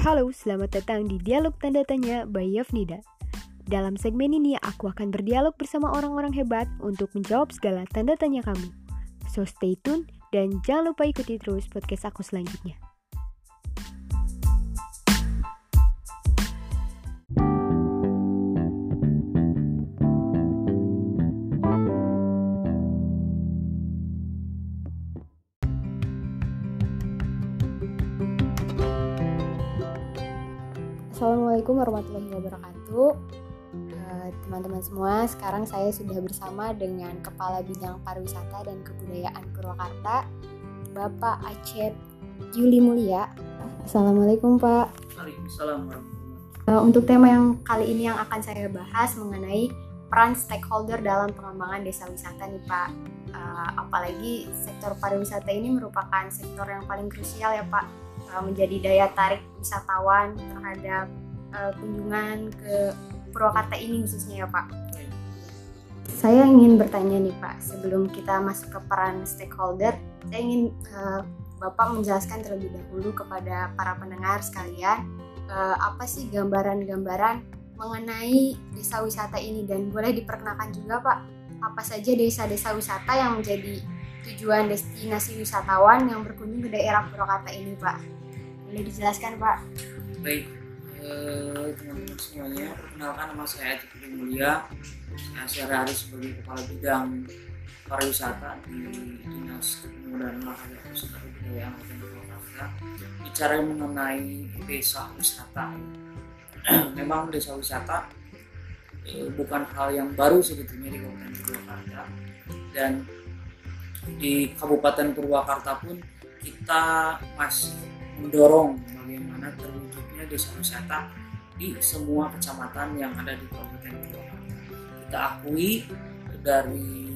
Halo, selamat datang di Dialog Tanda Tanya by Yovnida. Dalam segmen ini, aku akan berdialog bersama orang-orang hebat untuk menjawab segala tanda tanya kamu. So stay tune dan jangan lupa ikuti terus podcast aku selanjutnya. Assalamualaikum warahmatullahi wabarakatuh. Eh, Teman-teman semua, sekarang saya sudah bersama dengan Kepala Bidang Pariwisata dan Kebudayaan Purwakarta, Bapak Acep Yuli Mulia. Assalamualaikum Pak. Waalaikumsalam Eh, Untuk tema yang kali ini yang akan saya bahas mengenai peran stakeholder dalam pengembangan desa wisata nih Pak. Eh, apalagi sektor pariwisata ini merupakan sektor yang paling krusial ya Pak, menjadi daya tarik wisatawan terhadap eh, kunjungan ke Purwakarta ini khususnya ya Pak. Saya ingin bertanya nih Pak, sebelum kita masuk ke peran stakeholder, saya ingin eh, Bapak menjelaskan terlebih dahulu kepada para pendengar sekalian eh, apa sih gambaran-gambaran mengenai desa wisata ini? Dan boleh diperkenalkan juga Pak apa saja desa-desa wisata yang menjadi tujuan destinasi wisatawan yang berkunjung ke daerah Purwakarta ini Pak? Boleh dijelaskan Pak? Baik, eh, teman-teman semuanya, perkenalkan nama saya Cipuli Mulia. Saya sehari-hari sebagai Kepala Bidang Pariwisata di Dinas Kepemudaan Olahraga Pusat Kebudayaan Purwakarta. Bicara mengenai desa wisata, memang desa wisata eh, bukan hal yang baru sebetulnya di Kabupaten Purwakarta dan di Kabupaten Purwakarta pun kita masih mendorong bagaimana terwujudnya desa wisata di semua kecamatan yang ada di Kabupaten Purwakarta. Kita akui dari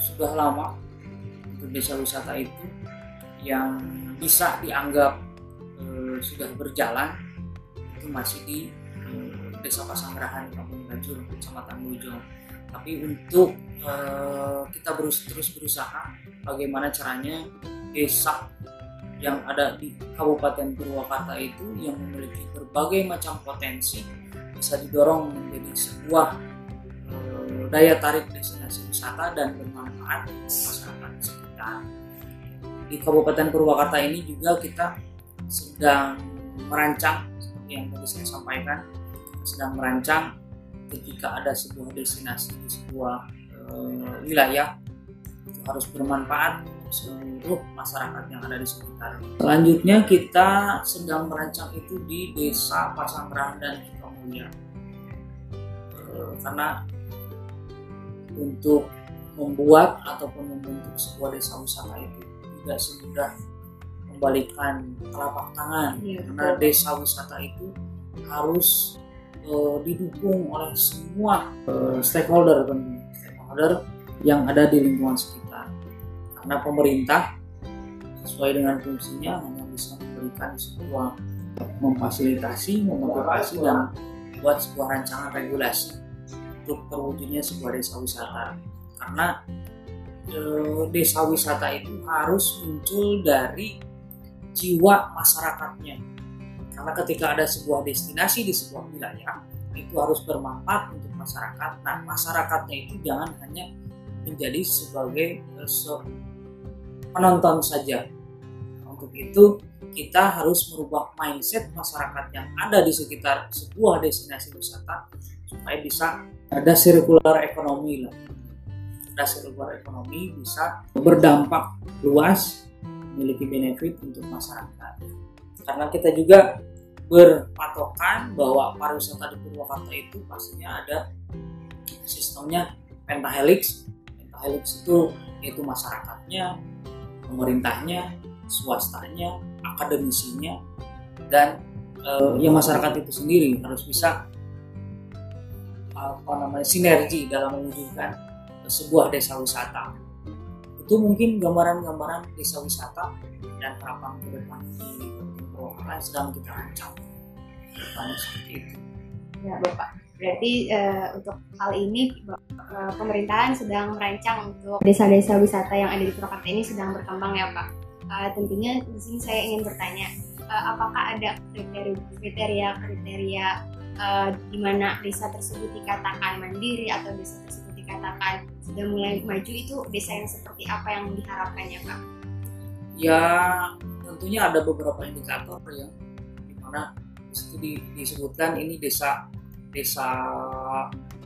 sudah lama untuk desa wisata itu yang bisa dianggap eh, sudah berjalan itu masih di eh, Desa Pasanggerahan Kampung Ganjur Kecamatan Bojong. Tapi untuk eh, kita berus- terus berusaha bagaimana caranya desa yang ada di Kabupaten Purwakarta itu yang memiliki berbagai macam potensi bisa didorong menjadi sebuah eh, daya tarik destinasi wisata dan bermanfaat masyarakat sekitar. Di Kabupaten Purwakarta ini juga kita sedang merancang seperti yang tadi saya sampaikan sedang merancang ketika ada sebuah destinasi di sebuah eh, wilayah harus bermanfaat seluruh masyarakat yang ada di sekitar. Selanjutnya kita sedang merancang itu di Desa Pasanggerahan dan Sukamulya. Eh, karena untuk membuat ataupun membentuk sebuah desa wisata itu tidak semudah membalikan telapak tangan Iya, karena desa wisata itu harus eh, didukung oleh semua eh, stakeholder stakeholder yang ada di lingkungan sekitar. Karena pemerintah sesuai dengan fungsinya hanya bisa memberikan sebuah memfasilitasi, memotivasi dan buat sebuah rancangan regulasi untuk terwujudnya sebuah desa wisata. Karena eh, desa wisata itu harus muncul dari jiwa masyarakatnya. Karena ketika ada sebuah destinasi di sebuah wilayah itu harus bermanfaat untuk masyarakat. Nah masyarakatnya itu jangan hanya menjadi sebagai se- penonton saja. Untuk itu kita harus merubah mindset masyarakat yang ada di sekitar sebuah destinasi wisata supaya bisa ada sirkular ekonomi lah. Ada sirkular ekonomi bisa berdampak luas memiliki benefit untuk masyarakat. Karena kita juga berpatokan bahwa pariwisata di Purwakarta itu pastinya ada sistemnya pentahelix pentahelix itu yaitu masyarakatnya pemerintahnya swastanya akademisinya dan eh, ya masyarakat itu sendiri harus bisa apa namanya sinergi dalam mewujudkan sebuah desa wisata. Itu mungkin gambaran-gambaran desa wisata dan harapan ke depan di sedang kita rancang. Seperti ya Bapak berarti eh, untuk hal ini eh, pemerintahan sedang merancang untuk desa-desa wisata yang ada di Purwakarta ini sedang berkembang ya Pak Eh, tentunya di sini saya ingin bertanya uh, apakah ada kriteria kriteria uh, di mana desa tersebut dikatakan mandiri atau desa tersebut dikatakan sudah mulai maju itu desa yang seperti apa yang diharapkannya Pak? Ya tentunya ada beberapa indikator ya di mana disebutkan ini desa desa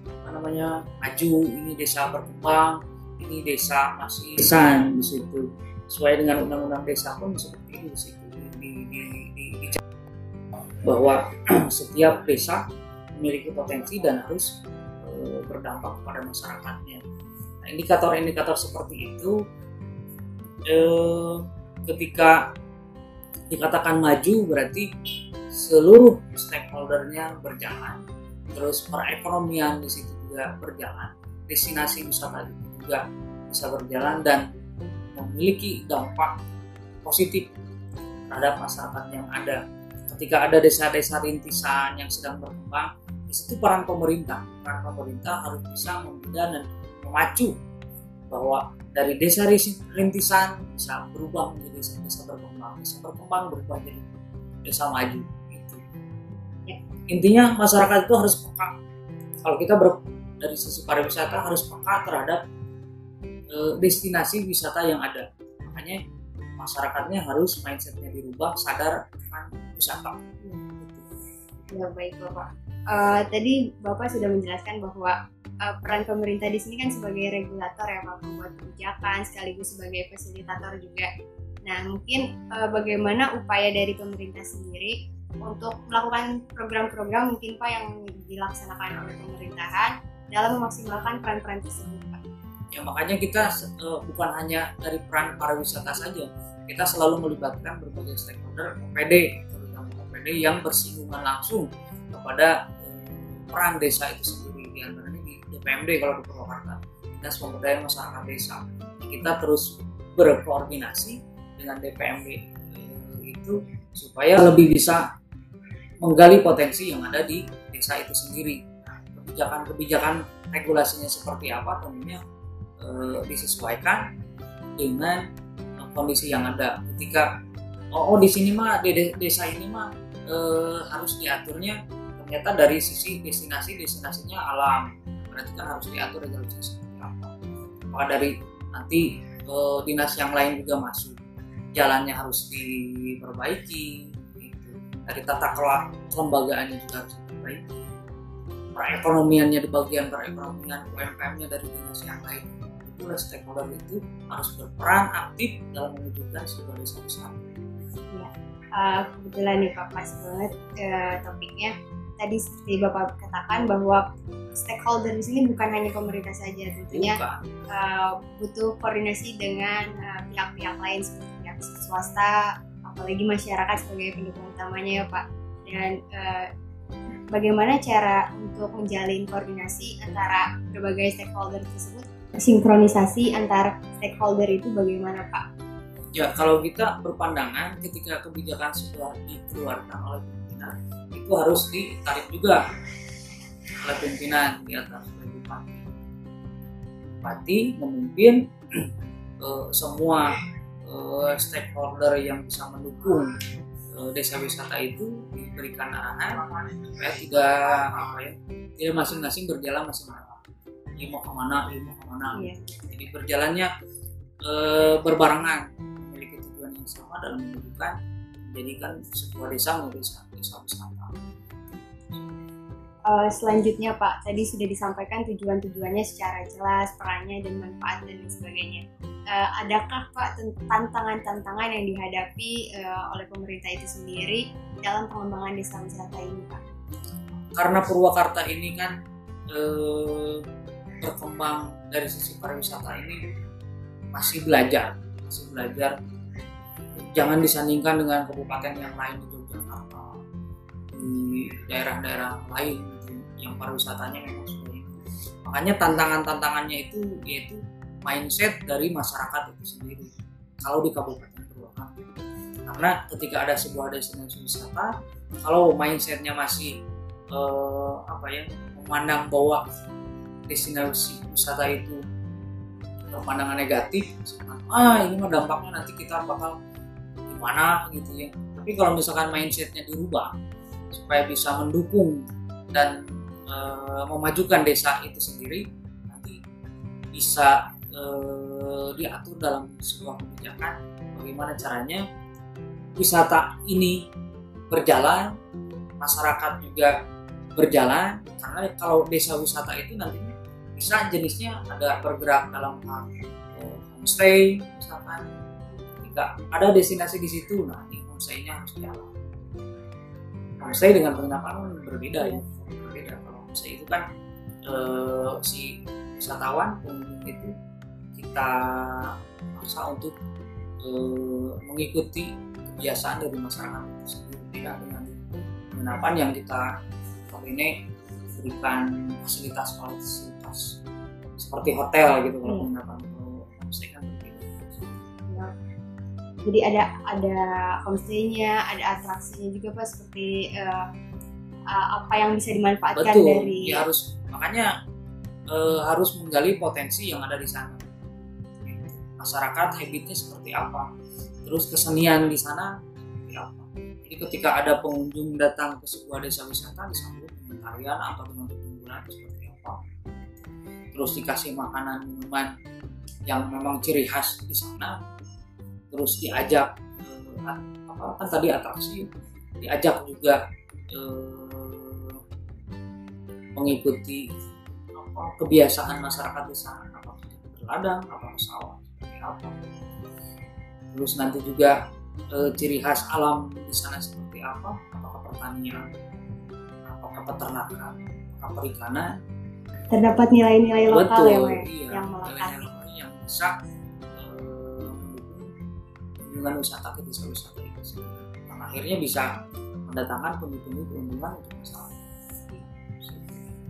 apa namanya maju ini desa berkembang ini desa masih desain di situ. Sesuai dengan undang-undang desa pun seperti itu di situ di, di, di, di, di bahwa setiap desa memiliki potensi dan harus e, berdampak kepada masyarakatnya. Nah, indikator-indikator seperti itu e, ketika dikatakan maju berarti seluruh stakeholdernya berjalan terus perekonomian di situ juga berjalan. Destinasi wisata itu juga bisa berjalan dan memiliki dampak positif terhadap masyarakat yang ada. Ketika ada desa-desa rintisan yang sedang berkembang di situ peran pemerintah. Peran pemerintah harus bisa membina dan memacu bahwa dari desa rintisan bisa berubah menjadi desa, desa berkembang. Desa berkembang berubah menjadi desa maju intinya masyarakat itu harus peka. Kalau kita ber, dari sisi pariwisata harus peka terhadap e, destinasi wisata yang ada. Makanya masyarakatnya harus mindsetnya dirubah sadar akan wisata. Ya baik bapak. Uh, tadi bapak sudah menjelaskan bahwa uh, peran pemerintah di sini kan sebagai regulator ya pak membuat kebijakan sekaligus sebagai fasilitator juga. Nah mungkin uh, bagaimana upaya dari pemerintah sendiri untuk melakukan program-program mungkin Pak yang dilaksanakan oleh pemerintahan dalam memaksimalkan peran-peran tersebut Pak. Ya makanya kita uh, bukan hanya dari peran pariwisata saja, kita selalu melibatkan berbagai stakeholder OPD, terutama OPD yang bersinggungan langsung kepada uh, peran desa itu sendiri di antaranya di DPMD kalau di Purwakarta, dinas pemberdayaan masyarakat desa. Kita terus berkoordinasi dengan DPMD eh, itu supaya lebih bisa menggali potensi yang ada di desa itu sendiri. Kebijakan-kebijakan regulasinya seperti apa tentunya e, disesuaikan dengan kondisi yang ada. Ketika oh, oh di sini mah di desa ini mah e, harus diaturnya ternyata dari sisi destinasi destinasinya alam berarti kan harus diatur regulasinya seperti apa. Maka dari nanti e, dinas yang lain juga masuk jalannya harus diperbaiki dari tata kelola kelembagaannya juga. Harus diperbaiki perekonomiannya di bagian perekonomian UMKM-nya dari dinas yang lain. Itulah stakeholder itu harus berperan aktif dalam mewujudkan sebuah desa wisata. Ya, uh, kebetulan nih Pak pas banget uh, topiknya. Tadi seperti Bapak katakan bahwa stakeholder di sini bukan hanya pemerintah saja, tentunya uh, butuh koordinasi dengan pihak-pihak uh, lain seperti pihak swasta, apalagi masyarakat sebagai pendukung utamanya ya Pak dan uh, bagaimana cara untuk menjalin koordinasi antara berbagai stakeholder tersebut sinkronisasi antar stakeholder itu bagaimana Pak? Ya kalau kita berpandangan ketika kebijakan sudah dikeluarkan oleh pimpinan itu harus ditarik juga oleh pimpinan di atas bupati. Bupati memimpin uh, semua uh, stakeholder yang bisa mendukung uh, desa wisata itu diberikan arahan supaya tidak apa ya tidak masing-masing berjalan masing-masing. Ini mau ke mana ini mau ke mana. Iya. jadi berjalannya uh, berbarengan memiliki tujuan yang sama dalam menunjukkan menjadikan sebuah desa menjadi desa, desa wisata uh, selanjutnya Pak tadi sudah disampaikan tujuan-tujuannya secara jelas perannya dan manfaat dan sebagainya uh, adakah Pak tantangan-tantangan yang dihadapi uh, oleh pemerintah itu sendiri dalam pengembangan desa wisata ini Pak? Karena Purwakarta ini kan uh, berkembang dari sisi pariwisata ini masih belajar, masih belajar. Jangan disandingkan dengan kabupaten yang lain di Yogyakarta, di daerah-daerah lain pariwisatanya memang sudah Makanya tantangan-tantangannya itu yaitu mindset dari masyarakat itu sendiri. Kalau di Kabupaten Purwakarta. Karena ketika ada sebuah destinasi wisata kalau mindsetnya masih eh, apa ya memandang bahwa destinasi wisata itu pemandangan negatif ah ini mah dampaknya nanti kita bakal gimana? Gitu ya. Tapi kalau misalkan mindsetnya dirubah supaya bisa mendukung dan e, memajukan desa itu sendiri nanti bisa e, diatur dalam sebuah kebijakan bagaimana caranya wisata ini berjalan masyarakat juga berjalan karena kalau desa wisata itu nantinya bisa jenisnya ada bergerak dalam hal eh, homestay misalkan jika ada destinasi di situ nah ini homestaynya harus jalan. Homestay dengan penginapan berbeda ya berbeda homestay itu kan eh, si wisatawan pengunjung itu kita maksa untuk eh, mengikuti kebiasaan dari masyarakat itu sendiri dengan penginapan yang kita ini berikan fasilitas fasilitas seperti hotel gitu kalau penginapan kalau homestay kan Ya. Jadi ada ada homestaynya, ada atraksinya juga pak seperti uh, uh, apa yang bisa dimanfaatkan betul dari ya harus makanya eh, harus menggali potensi yang ada di sana. Masyarakat habitnya seperti apa? Terus kesenian di sana seperti apa? Jadi ketika ada pengunjung datang ke sebuah desa wisata disambut dengan tarian atau dengan pertunjukan seperti apa? Terus dikasih makanan minuman yang memang ciri khas di sana terus diajak eh, apa kan tadi atraksi diajak juga eh, mengikuti apa, kebiasaan masyarakat di sana. Apa berladang apa pesawat seperti apa. Terus nanti juga eh, ciri khas alam di sana seperti apa? Apakah pertanian? Apakah peternakan? Apakah perikanan? Terdapat nilai-nilai lokal betul ya ya, iya, yang melekat. nilai-nilai yang bisa eh, kunjungan wisata ke desa wisata itu akhirnya bisa mendatangkan pundi-pundi keuntungan untuk masyarakat.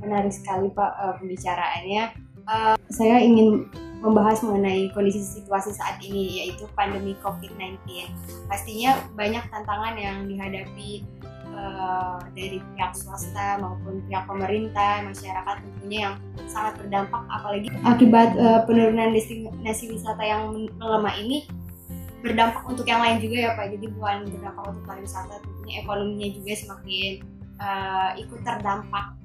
menarik sekali Pak eh, pembicaraannya. Eh, saya ingin membahas mengenai kondisi situasi saat ini yaitu pandemi COVID-19. Pastinya banyak tantangan yang dihadapi eh, dari pihak swasta maupun pihak pemerintah, masyarakat tentunya yang sangat berdampak apalagi akibat eh, penurunan destinasi wisata yang melemah ini berdampak untuk yang lain juga ya Pak. Jadi bukan berdampak untuk pariwisata, ekonominya juga semakin eh, ikut terdampak.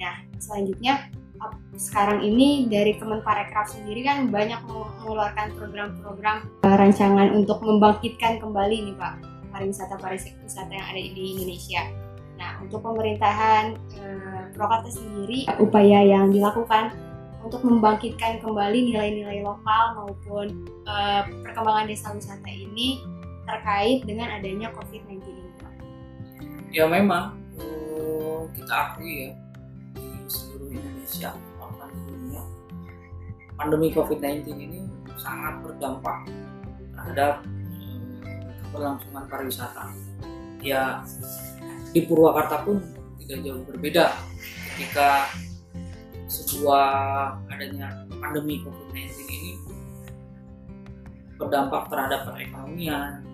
Nah, selanjutnya sekarang ini dari Kemenparekraf sendiri kan banyak meng- mengeluarkan program-program eh, rancangan untuk membangkitkan kembali nih Pak pariwisata pariwisata yang ada di Indonesia. Nah, untuk pemerintahan eh, Purwakarta sendiri upaya yang dilakukan untuk membangkitkan kembali nilai-nilai lokal maupun eh, perkembangan desa wisata ini terkait dengan adanya COVID-19 ini. Pak. Ya memang eh, kita akui ya di seluruh Indonesia bahkan dunia pandemi COVID-19 ini sangat berdampak terhadap eh, keberlangsungan pariwisata. Ya di Purwakarta pun tidak jauh berbeda ketika sebuah adanya pandemi COVID-19 ini berdampak terhadap perekonomian,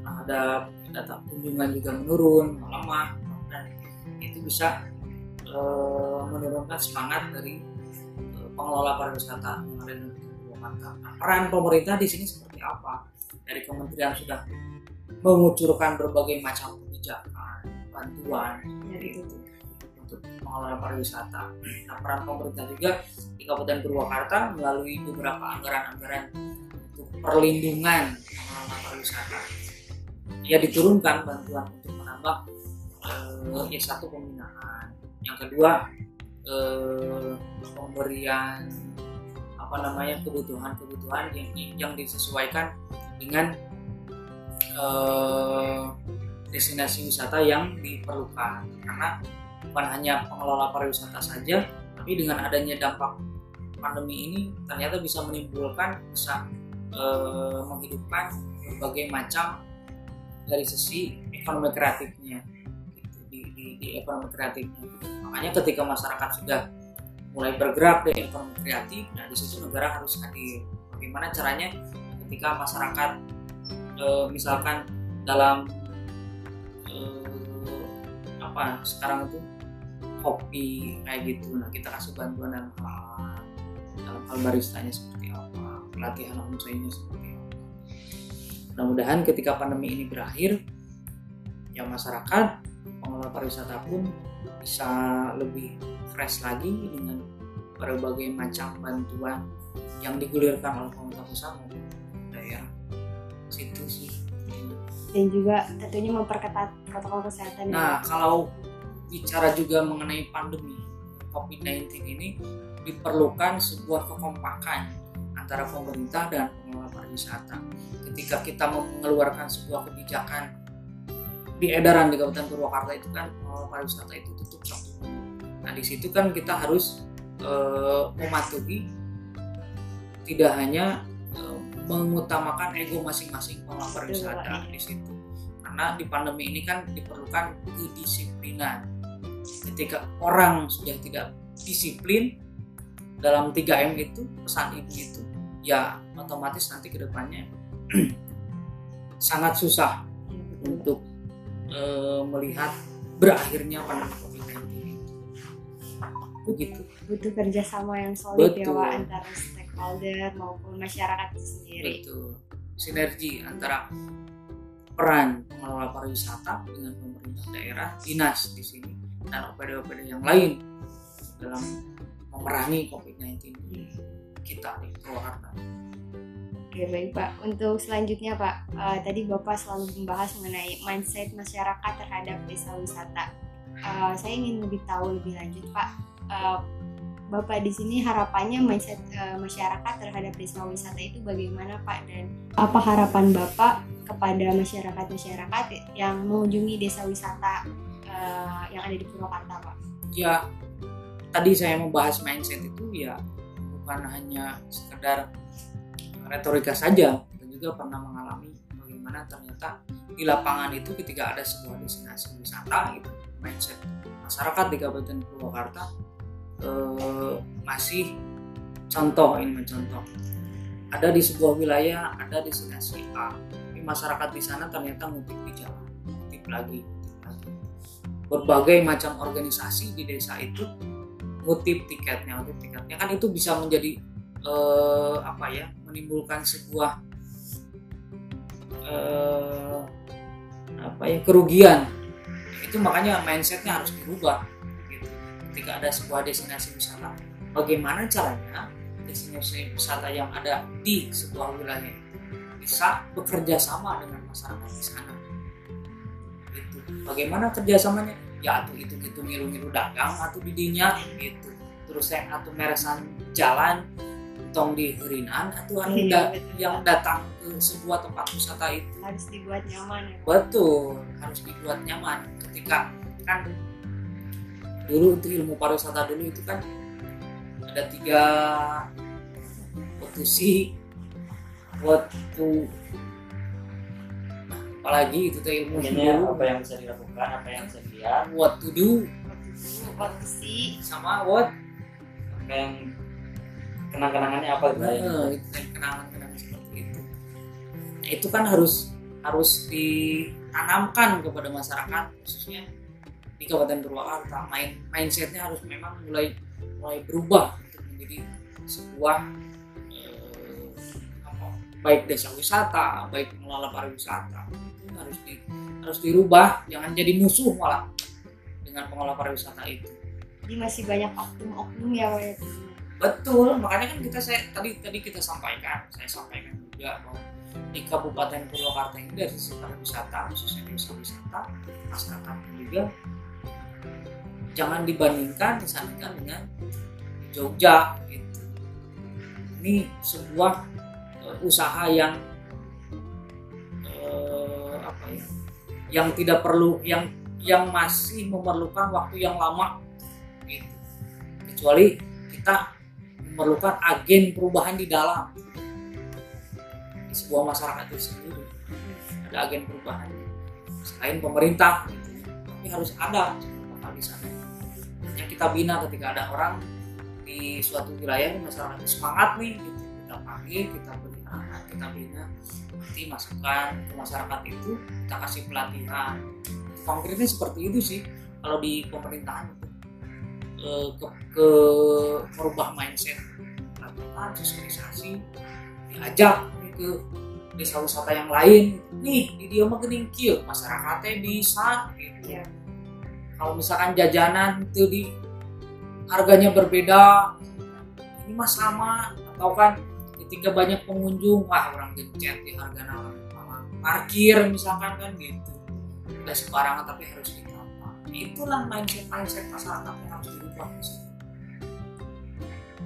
terhadap data kunjungan juga menurun, melemah, dan itu bisa eh, menurunkan semangat dari eh, pengelola pariwisata Purwakarta. Nah, peran pemerintah di sini seperti apa? Dari kementerian sudah mengucurkan berbagai macam kebijakan, bantuan, Ya, itu untuk pengelola pariwisata. Nah, peran pemerintah juga di Kabupaten Purwakarta melalui beberapa anggaran-anggaran untuk perlindungan pengelola pariwisata. Ya diturunkan bantuan untuk menambah eh, ya satu pembinaan, yang kedua eh, pemberian apa namanya kebutuhan-kebutuhan yang yang disesuaikan dengan eh, destinasi wisata yang diperlukan. Karena bukan hanya pengelola pariwisata saja tapi dengan adanya dampak pandemi ini ternyata bisa menimbulkan bisa menghidupkan berbagai macam dari sisi ekonomi kreatifnya gitu, di, di, di ekonomi kreatifnya. Makanya ketika masyarakat sudah mulai bergerak di ekonomi kreatif nah di situ negara harus hadir. Bagaimana caranya ketika masyarakat eh, misalkan dalam eh, apa sekarang itu kopi kayak gitu nah kita kasih bantuan dalam hal dalam hal baristanya seperti apa pelatihan homestaynya seperti mudah-mudahan ketika pandemi ini berakhir ya masyarakat pengelola pariwisata pun bisa lebih fresh lagi dengan berbagai macam bantuan yang digulirkan oleh pemerintah pusat maupun daerah. Situ sih. Dan juga tentunya memperketat protokol kesehatan. Nah, kalau bicara juga mengenai pandemi COVID-19 ini diperlukan sebuah kekompakan antara pemerintah dan pengelola pariwisata. Ketika kita mengeluarkan sebuah kebijakan di edaran di Kabupaten Purwakarta itu kan pengelola pariwisata itu tutup satu minggu. Nah, di situ kan kita harus eh, mematuhi tidak hanya eh, mengutamakan ego masing-masing pengelola pariwisata di situ karena di pandemi ini kan diperlukan kedisiplinan ketika orang sudah tidak disiplin dalam 3M itu pesan ibu itu ya otomatis nanti ke depannya sangat susah untuk eh, melihat berakhirnya pandemi COVID-19 itu begitu butuh kerjasama yang solid ya Betul. Pak antara stakeholder maupun masyarakat itu sendiri. betul sinergi antara peran pengelola pariwisata dengan pemerintah daerah dinas di sini dan OPD-OPD yang lain dalam memerangi COVID-19 di kita di Purwakarta. Oke baik Pak. Untuk selanjutnya Pak, eh, tadi Bapak selalu membahas mengenai mindset masyarakat terhadap desa wisata. Eh, saya ingin lebih tahu lebih lanjut Pak. Eh, Bapak di sini harapannya mindset eh, masyarakat terhadap desa wisata itu bagaimana Pak dan apa harapan Bapak kepada masyarakat-masyarakat yang mengunjungi desa wisata eh, yang ada di Purwakarta Pak? Ya, tadi saya membahas mindset itu ya bukan hanya sekedar retorika saja, kita juga pernah mengalami bagaimana ternyata di lapangan itu ketika ada sebuah destinasi wisata gitu, mindset masyarakat di Kabupaten Purwakarta eh, masih contoh ini mencontoh. Ada di sebuah wilayah ada destinasi A tapi masyarakat di sana ternyata ngutip di jalan ngutip lagi ngutip lagi. Berbagai macam organisasi di desa itu ngutip tiketnya ngutip tiketnya kan itu bisa menjadi eh, apa ya menimbulkan sebuah eh, apa ya kerugian itu makanya mindsetnya harus dirubah gitu. ketika ada sebuah destinasi wisata bagaimana caranya destinasi wisata yang ada di sebuah wilayah bisa bekerja sama dengan masyarakat di sana gitu. bagaimana kerjasamanya ya atau itu gitu ngilu-ngilu dagang atau didinya gitu. Terus yang atau meresan jalan tong di herinan atau anu Iya, da- yang datang ke sebuah tempat wisata itu. Harus dibuat nyaman ya. Betul harus dibuat nyaman. Ketika kan dulu itu ilmu pariwisata dulu itu kan ada tiga potensi waktu apalagi itu tuh ilmu dulu apa yang bisa dilakukan, apa yang bisa dilihat, what to do dulu, waktu sih sama what apa yang kenang-kenangannya apa gitu. ya. Nah, itu kan kenangan-kenangan seperti itu. Nah, itu kan harus harus ditanamkan kepada masyarakat khususnya di Kabupaten Purwakarta. Main mindsetnya harus memang mulai mulai berubah untuk menjadi sebuah eh, apa, baik desa wisata, baik pengelola pariwisata itu harus di, harus dirubah, jangan jadi musuh malah dengan pengelola pariwisata itu. jadi masih banyak oknum-oknum ya ya. Betul, makanya kan kita saya tadi tadi kita sampaikan, saya sampaikan juga bahwa di Kabupaten Purwakarta ini dari sisi pariwisata, khususnya desa wisata, masyarakat juga jangan dibandingkan disandingkan dengan Jogja gitu. Ini sebuah eh, usaha yang yang tidak perlu, yang yang masih memerlukan waktu yang lama gitu. Kecuali kita memerlukan agen perubahan di dalam di sebuah masyarakat itu sendiri ada agen perubahan selain pemerintah gitu. tapi harus ada bakal di sana yang kita bina ketika ada orang di suatu wilayah masyarakat semangat nih gitu. kita panggil kita beri kita bina nanti masukkan ke masyarakat itu kita kasih pelatihan. Konkretnya seperti itu sih kalau di pemerintahan itu. Eh, ke, ke merubah mindset pelatihan sosialisasi diajak ke desa wisata yang lain. Nih di dia mah gening kieu masyarakatnya bisa gitu. Iya. kalau misalkan jajanan itu di harganya berbeda ini mah sama atau kan ketika banyak pengunjung wah orang gencet di harga nama parkir misalkan kan gitu. Tidak sembarangan tapi harus ditata itulah mindset mindset masyarakat yang harus dirubah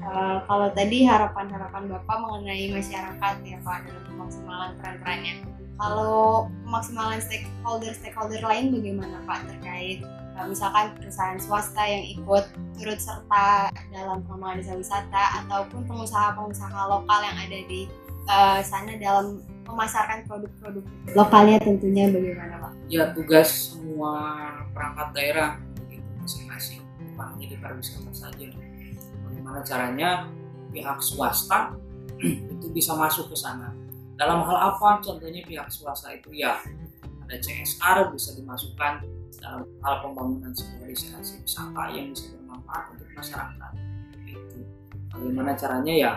Eh, kalau tadi harapan-harapan Bapak mengenai masyarakat ya Pak dalam pemaksimalan peran-perannya. Kalau pemaksimalan stakeholder-stakeholder lain bagaimana Pak terkait misalkan perusahaan swasta yang ikut turut serta dalam pengembangan desa wisata ataupun pengusaha-pengusaha lokal yang ada di eh, sana dalam memasarkan produk-produk lokalnya tentunya bagaimana Pak? ya tugas semua perangkat daerah begitu masing-masing. Bukan hanya di pariwisata saja. Bagaimana caranya pihak swasta itu bisa masuk ke sana. Dalam hal apa? Contohnya pihak swasta itu ya ada CSR bisa dimasukkan dalam hal pembangunan sebuah destinasi wisata yang bisa bermanfaat untuk masyarakat. Itu bagaimana caranya ya?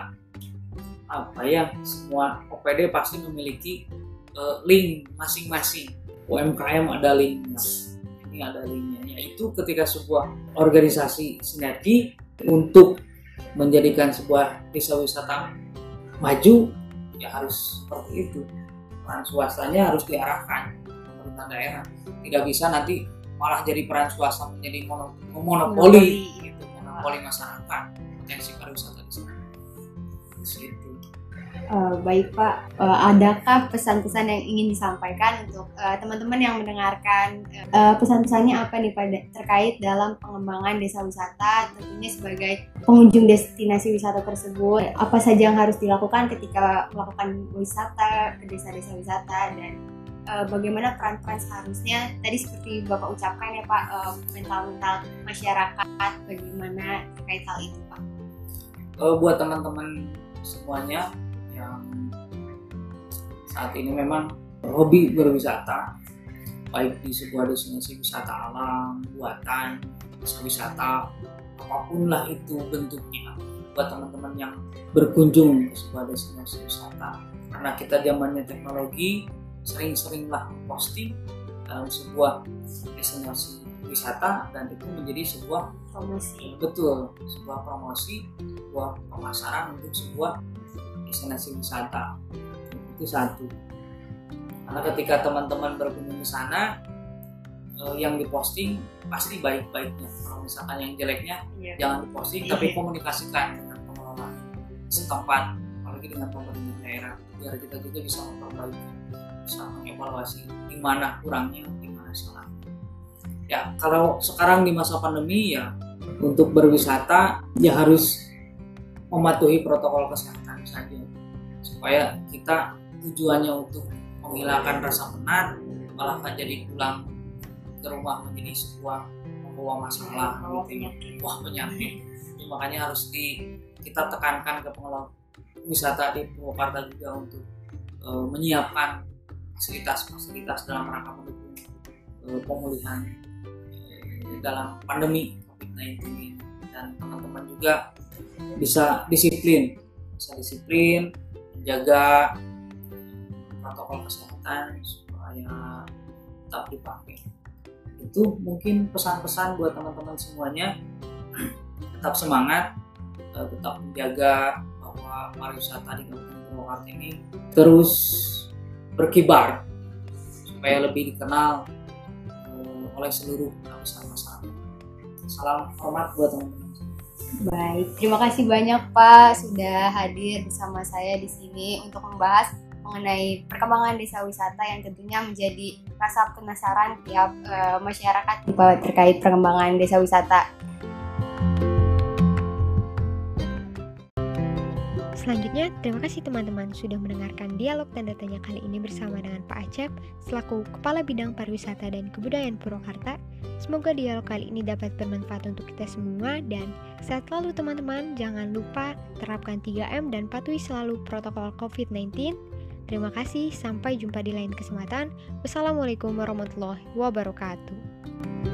Apa ya? Semua OPD pasti memiliki eh, link masing-masing. UMKM ada linknya. Ini ada linknya. Yaitu ketika sebuah organisasi sinergi untuk menjadikan sebuah desa wisata maju ya harus seperti itu. Peran swastanya harus diarahkan pemerintah daerah. Tidak bisa nanti malah jadi peran swasta menjadi mono- monopoli gitu. monopoli masyarakat potensi pariwisata di sana. Eh, baik Pak, Eh, adakah pesan-pesan yang ingin disampaikan untuk eh, teman-teman yang mendengarkan Eh, pesan-pesannya apa nih Pak terkait dalam pengembangan desa wisata tentunya sebagai pengunjung destinasi wisata tersebut? Apa saja yang harus dilakukan ketika melakukan wisata ke desa-desa wisata dan eh, bagaimana peran-peran seharusnya. Tadi seperti Bapak ucapkan ya Pak eh, mental-mental masyarakat bagaimana terkait hal itu Pak. Eh, buat teman-teman semuanya yang saat ini memang hobi berwisata baik di sebuah destinasi wisata alam buatan wisata apa pun lah itu bentuknya. Buat teman-teman yang berkunjung ke sebuah destinasi wisata. Karena kita zamannya teknologi sering-seringlah posting dalam sebuah destinasi wisata dan itu menjadi sebuah promosi. Betul sebuah promosi sebuah pemasaran untuk sebuah destinasi wisata. Itu satu. Karena ketika teman-teman berkunjung ke sana eh, yang diposting pasti baik-baiknya. Kalau misalkan yang jeleknya Iya. jangan diposting Iya. tapi komunikasikan dengan pengelola setempat apalagi dengan pemerintah daerah biar kita juga bisa memperbaiki bisa mengevaluasi di mana kurangnya di mana salahnya ya kalau sekarang di masa pandemi ya untuk berwisata ya harus mematuhi protokol kesehatan saja. Supaya kita tujuannya untuk menghilangkan rasa penat malah kan jadi pulang ke rumah menjadi sebuah membawa masalah gitu ya. wah penyakit. Makanya harus di kita tekankan ke pengelola wisata di Purwakarta juga untuk eh, menyiapkan fasilitas-fasilitas dalam rangka mendukung eh, pemulihan eh, dalam pandemi COVID-19 ini. Dan teman-teman juga bisa disiplin. Bisa disiplin menjaga protokol kesehatan supaya tetap dipakai. Itu mungkin pesan-pesan buat teman-teman semuanya. Tetap semangat eh, tetap menjaga bahwa pariwisata di Kabupaten Purwakarta ini terus berkibar supaya lebih dikenal eh, oleh seluruh masyarakat. Salam hormat buat teman-teman. Baik, terima kasih banyak Pak sudah hadir bersama saya di sini untuk membahas mengenai perkembangan desa wisata yang tentunya menjadi rasa penasaran tiap eh, masyarakat terkait perkembangan desa wisata. Selanjutnya, terima kasih teman-teman sudah mendengarkan dialog tanda tanya kali ini bersama dengan Pak Acep selaku Kepala Bidang Pariwisata dan Kebudayaan Purwakarta. Semoga dialog kali ini dapat bermanfaat untuk kita semua dan sehat selalu teman-teman. Jangan lupa terapkan 3M dan patuhi selalu protokol COVID-19. Terima kasih, sampai jumpa di lain kesempatan. Wassalamualaikum warahmatullahi wabarakatuh.